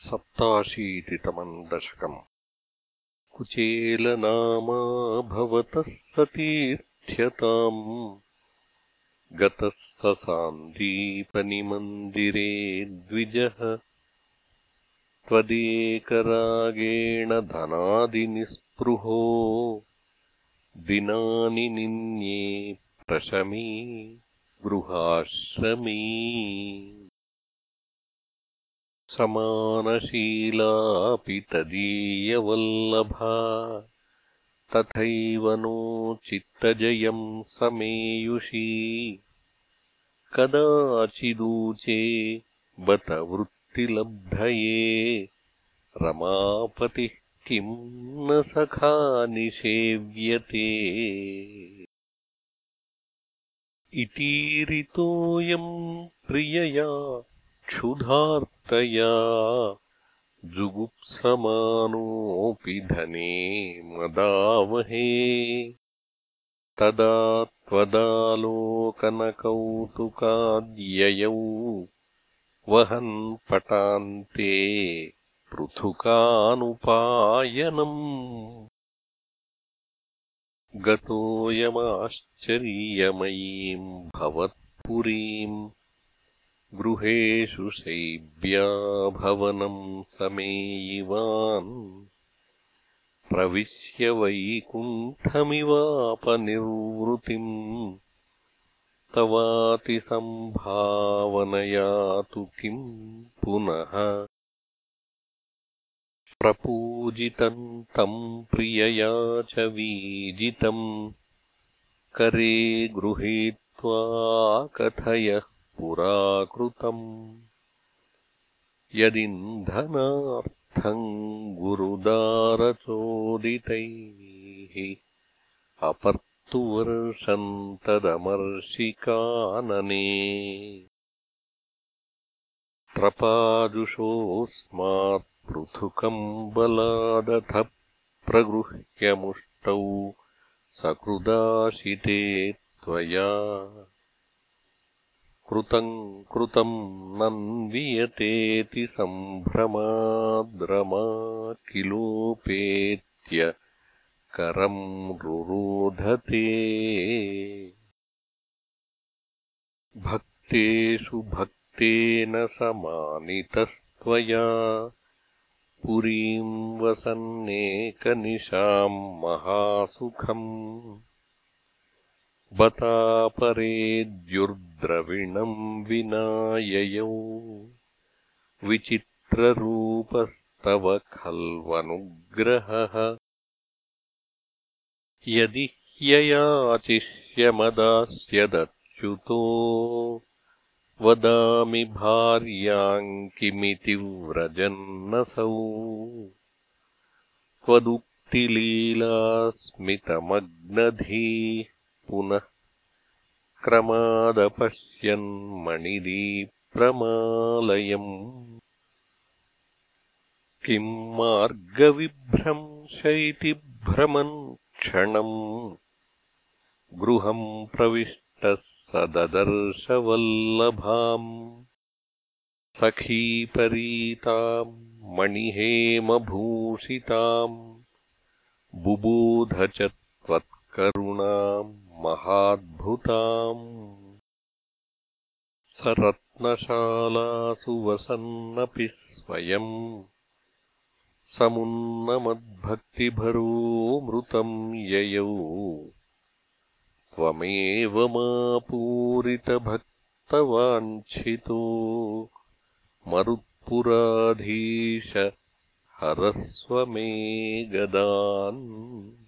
सप्ताशीतितमम् दशकम् कुचेलनामा भवतः सतीर्थ्यताम् गतः स सान्दीपनिमन्दिरे द्विजः। त्वदेकरागेण धनादिनिःस्पृहो। दिनानि निन्ये प्रशमी गृहाश्रमी समानशीलापि तदीयवल्लभा तथैव नो चित्तजयम् समेयुषी। कदाचिदूचे बत वृत्तिलब्धये। रमापतिः किम् न सखा निषेव्यते। इतीरितोऽयम् प्रियया क्षुधार्तया जुगुप्समानोऽपि धने मदावहे। तदा त्वदालोकनकौतुकाद्ययौ वहन् पटान्ते पृथुकानुपायनम्। गतोऽयमाश्चर्यमयीम् भवत्पुरीम् गृहेषु शैब्याभवनम् समेयिवान्। प्रविश्य वैकुण्ठमिवापनिर्वृतिम् तवातिसम्भावनया तु किम् पुनः? प्रपूजितम् तम् प्रियया च वीजितम् करे गृहीत्वा कथयः पुराकृतम्। यदिन्धनार्थम् गुरुदारचोदितैः अपर्तुवर्षम् तदमर्षिकानने प्रपाजुषोऽस्मात्पृथुकम् बलादथ प्रगृह्यमुष्टौ सकृदाशिते त्वया कृतम् कृतम् नन्वियतेति सम्भ्रमाद्रमा किलोपेत्य करम् रुरोधते। भक्तेषु भक्तेन समानितस्त्वया पुरीम् वसन्नेकनिशाम् महासुखम् बतापरेद्युर्द्रविणम् विना ययौ विचित्ररूपस्तव खल्वनुग्रहः। यदि ह्ययाचिष्यमदास्यदच्युतो वदामि भार्याम् किमिति व्रजन्नसौ। त्वदुक्तिलीलास्मितमग्नधीः पुनः क्रमादपश्यन्मणिदीप्रमालयम् किम् मार्गविभ्रंश भ्रमन् क्षणम्? गृहम् प्रविष्टः स ददर्शवल्लभाम् सखीपरीताम् मणिहेमभूषिताम्। बुबोध च त्वत्करुणाम् महाद्भुताम्। स रत्नशालासु वसन्नपि स्वयम् समुन्नमद्भक्तिभरोऽमृतम् ययौ। त्वमेव मापूरितभक्तवाञ्छितो मरुत्पुराधीश हरस्व मे गदान्